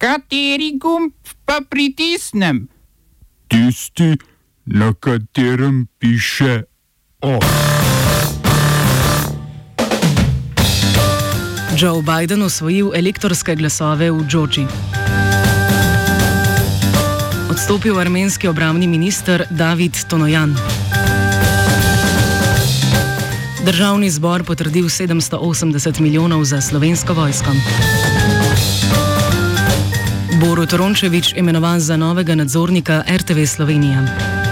Kateri gumb pa pritisnem? Tisti, na katerem piše OF. Joe Biden osvojil elektorske glasove v Džoči. Odstopil armenski obramni minister David Tonojan. Državni zbor potrdil 780 milijonov za slovensko vojsko. Borut Rončevič imenovan za novega nadzornika RTV Slovenija.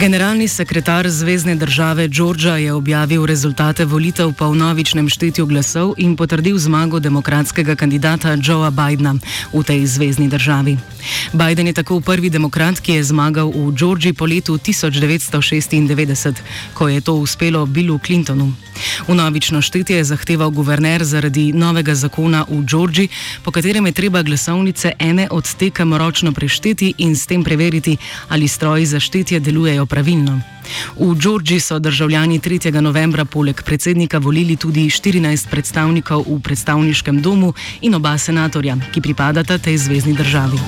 Generalni sekretar Zvezdne države Georgia je objavil rezultate volitev po novičnem štetju glasov in potrdil zmago demokratskega kandidata Joea Bidna v tej zvezdni državi. Biden je tako prvi demokrat, ki je zmagal v Georgiji po letu 1996, ko je to uspelo Billu Clintonu. V novično štetje je zahteval guverner zaradi novega zakona v Georgiji, po katerem je treba glasovnice ene od tekem ročno prešteti in s tem preveriti, ali stroji za štetje delujejo pravilno. V Georgiji so državljani 3. novembra poleg predsednika volili tudi 14 predstavnikov v predstavniškem domu in oba senatorja, ki pripadata tej zvezdni državi.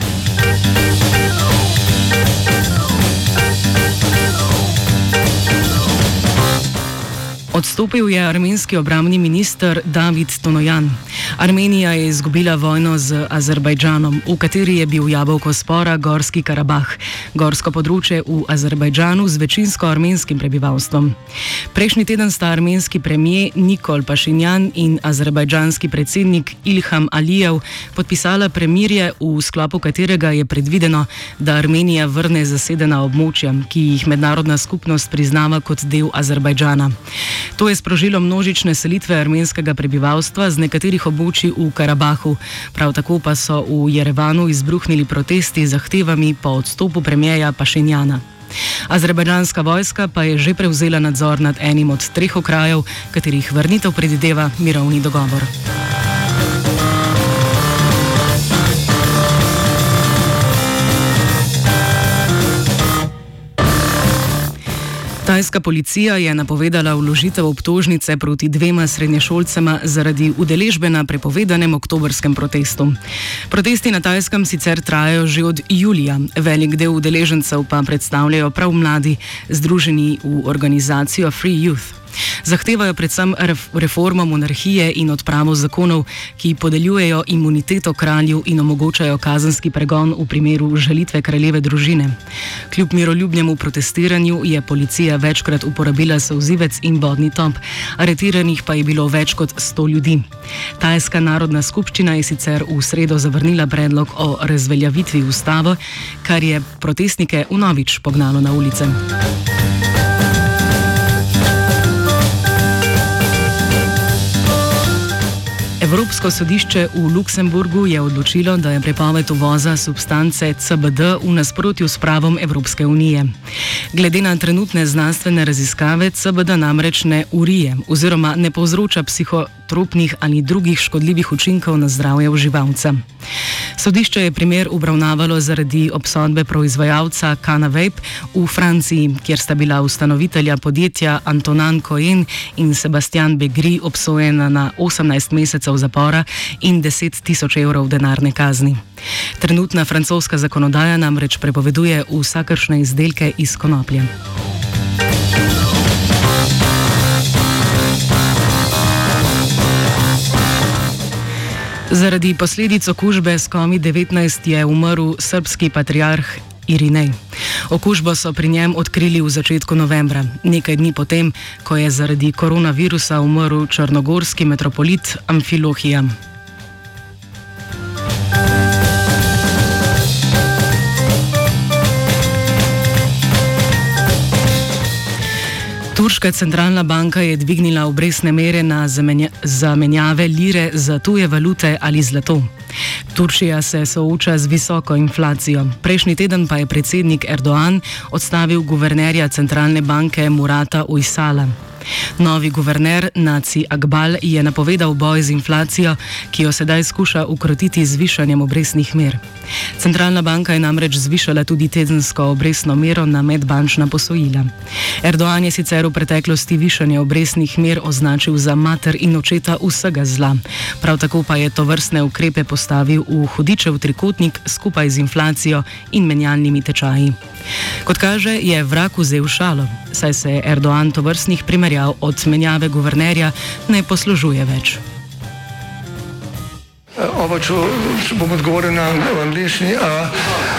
Odstopil je armenski obramni minister David Tonojan. Armenija je izgubila vojno z Azerbajdžanom, v kateri je bil jabolko spora Gorski Karabah, gorsko področje v Azerbajdžanu z večinsko armenskim prebivalstvom. Prejšnji teden sta armenski premijer Nikol Pašinjan in azerbajdžanski predsednik Ilham Alijev podpisala premirje, v sklopu katerega je predvideno, da Armenija vrne zasedena območja, ki jih mednarodna skupnost priznava kot del Azerbajdžana. To je sprožilo množične selitve armenskega prebivalstva z nekaterih območij v Karabahu. Prav tako pa so v Jerevanu izbruhnili protesti z zahtevami po odstopu premijeja Pašenjana. Azerbajdžanska vojska pa je že prevzela nadzor nad enim od treh okrajev, katerih vrnitev predideva mirovni dogovor. Tajska policija je napovedala vložitev obtožnice proti dvema srednješolcema zaradi udeležbe na prepovedanem oktobrskem protestu. Protesti na Tajskem sicer trajajo že od julija, velik del udeležencev pa predstavljajo prav mladi, združeni v organizacijo Free Youth. Zahtevajo predvsem reformo monarhije in odpravo zakonov, ki podeljujejo imuniteto kralju in omogočajo kazenski pregon v primeru žalitve kraljeve družine. Kljub miroljubnemu protestiranju je policija večkrat uporabila sozivec in vodni top, aretiranih pa je bilo več kot 100 ljudi. Tajska narodna skupščina je sicer v sredo zavrnila predlog o razveljavitvi ustave, kar je protestnike vnovič pognalo na ulice. Evropsko sodišče v Luksemburgu je odločilo, da je prepoved uvoza substance CBD v nasprotju s pravom Evropske unije. Glede na trenutne znanstvene raziskave, CBD namreč ne urije oziroma ne povzroča psihotropnih ali drugih škodljivih učinkov na zdravje uživalca. Sodišče je primer obravnavalo zaradi obsodbe proizvajalca Canavape v Franciji, kjer sta bila ustanovitelja podjetja Antonin Cohen in Sebastian Begri obsojena na 18 mesecev zapora in 10 tisoč evrov denarne kazni. Trenutna francoska zakonodaja namreč prepoveduje vsakršne izdelke iz konoplje. Zaradi posledic okužbe s COVID-19 je umrl srpski patriarh Irinej. Okužbo so pri njem odkrili v začetku novembra, nekaj dni potem, ko je zaradi koronavirusa umrl črnogorski metropolit Amfilohija. Turška centralna banka je dvignila obresne mere na zamenjave lire za tuje valute ali zlato. Turčija se sooča z visoko inflacijo. Prejšnji teden pa je predsednik Erdoğan odstavil guvernerja centralne banke Murata Ujsala. Novi guverner Naci Akbal je napovedal boj z inflacijo, ki jo sedaj skuša ukrotiti z višanjem obresnih mer. Centralna banka je namreč zvišala tudi tedensko obresno mero na medbančna posojila. Erdoğan je sicer v preteklosti višanje obresnih mer označil za mater in očeta vsega zla. Prav tako pa je to vrstne ukrepe postavil v hudičev trikotnik skupaj z inflacijo in menjalnimi tečaji. Kot kaže, je vrak vzel šalo, saj se Erdoğan to vrstnih primerjav od menjave guvernerja ne poslužuje več. Ovo ću, bom odgovoril na angliški.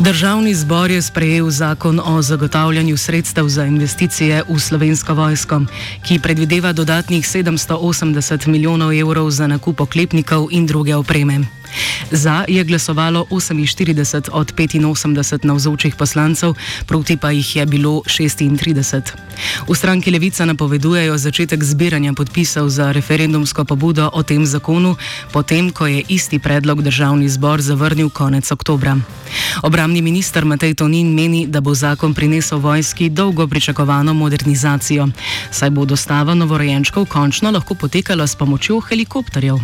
Državni zbor je sprejel zakon o zagotavljanju sredstev za investicije v slovensko vojsko, ki predvideva dodatnih 780 milijonov evrov za nakup oklepnikov in druge opreme. Za je glasovalo 48 od 85 navzočih poslancev, proti pa jih je bilo 36. V stranki Levica napovedujejo začetek zbiranja podpisov za referendumsko pobudo o tem zakonu, potem ko je isti predlog državni zbor zavrnil konec oktobra. Obramni minister Matej Tonin meni, da bo zakon prinesel vojski dolgo pričakovano modernizacijo, saj bo dostava novorojenčkov končno lahko potekala s pomočjo helikopterjev.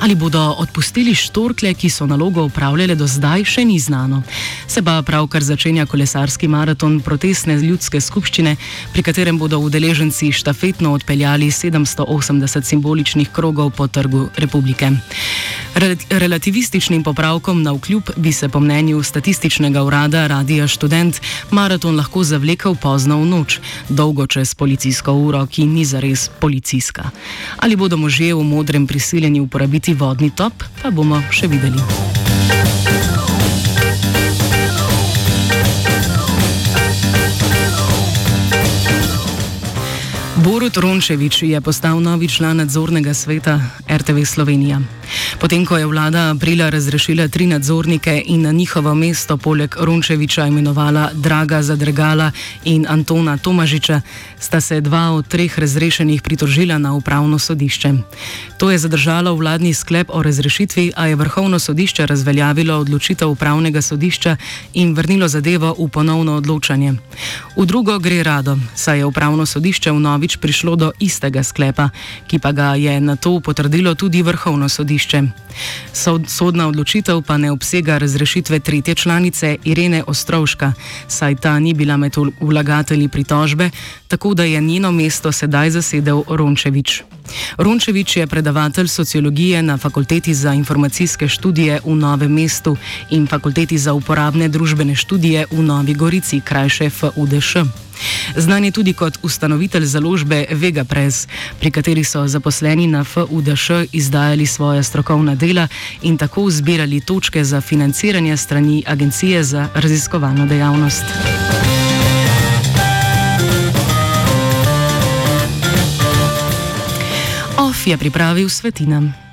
Ali bodo odpustili 400? motorkle, ki so nalogo upravljale do zdaj, še ni znano. Se pa pravkar začenja kolesarski maraton protestne ljudske skupščine, pri katerem bodo udeleženci štafetno odpeljali 780 simboličnih krogov po trgu republike. Relativističnim popravkom na vkljub bi se po mnenju statističnega urada Radija Student maraton lahko zavlekel pozno v noč, dolgo čez policijsko uro, ki ni zares policijska. Ali bodo možje v modrem prisiljeni uporabiti vodni top, pa bomo še videli. Borut Rončevič je postal novi član nadzornega sveta RTV Slovenija. Potem, ko je vlada aprila razrešila tri nadzornike in na njihovo mesto poleg Rončeviča imenovala Draga Zadregala in Antona Tomažiča, sta se dva od treh razrešenih pritožila na upravno sodišče. To je zadržalo vladni sklep o razrešitvi, a je vrhovno sodišče razveljavilo odločitev upravnega sodišča in vrnilo zadevo v ponovno odločanje. V drugo gre rado, saj je upravno sodišče v novič prišlo do istega sklepa, ki pa ga je na to potrdilo tudi vrhovno sodišče. Sodna odločitev pa ne obsega razrešitve tretje članice Irene Ostrovška, saj ta ni bila med vlagatelji pritožbe, tako da je njeno mesto sedaj zasedel Rončevič. Rončevič je predavatelj sociologije na Fakulteti za informacijske študije v Novem mestu in Fakulteti za uporabne družbene študije v Novi Gorici, krajše FUDŠ. Znan je tudi kot ustanovitelj založbe Vega Press, pri kateri so zaposleni na FUDŠ izdajali svoje strokovna dela in tako zbirali točke za financiranje strani Agencije za raziskovalno dejavnost. OF je pripravil svetinam.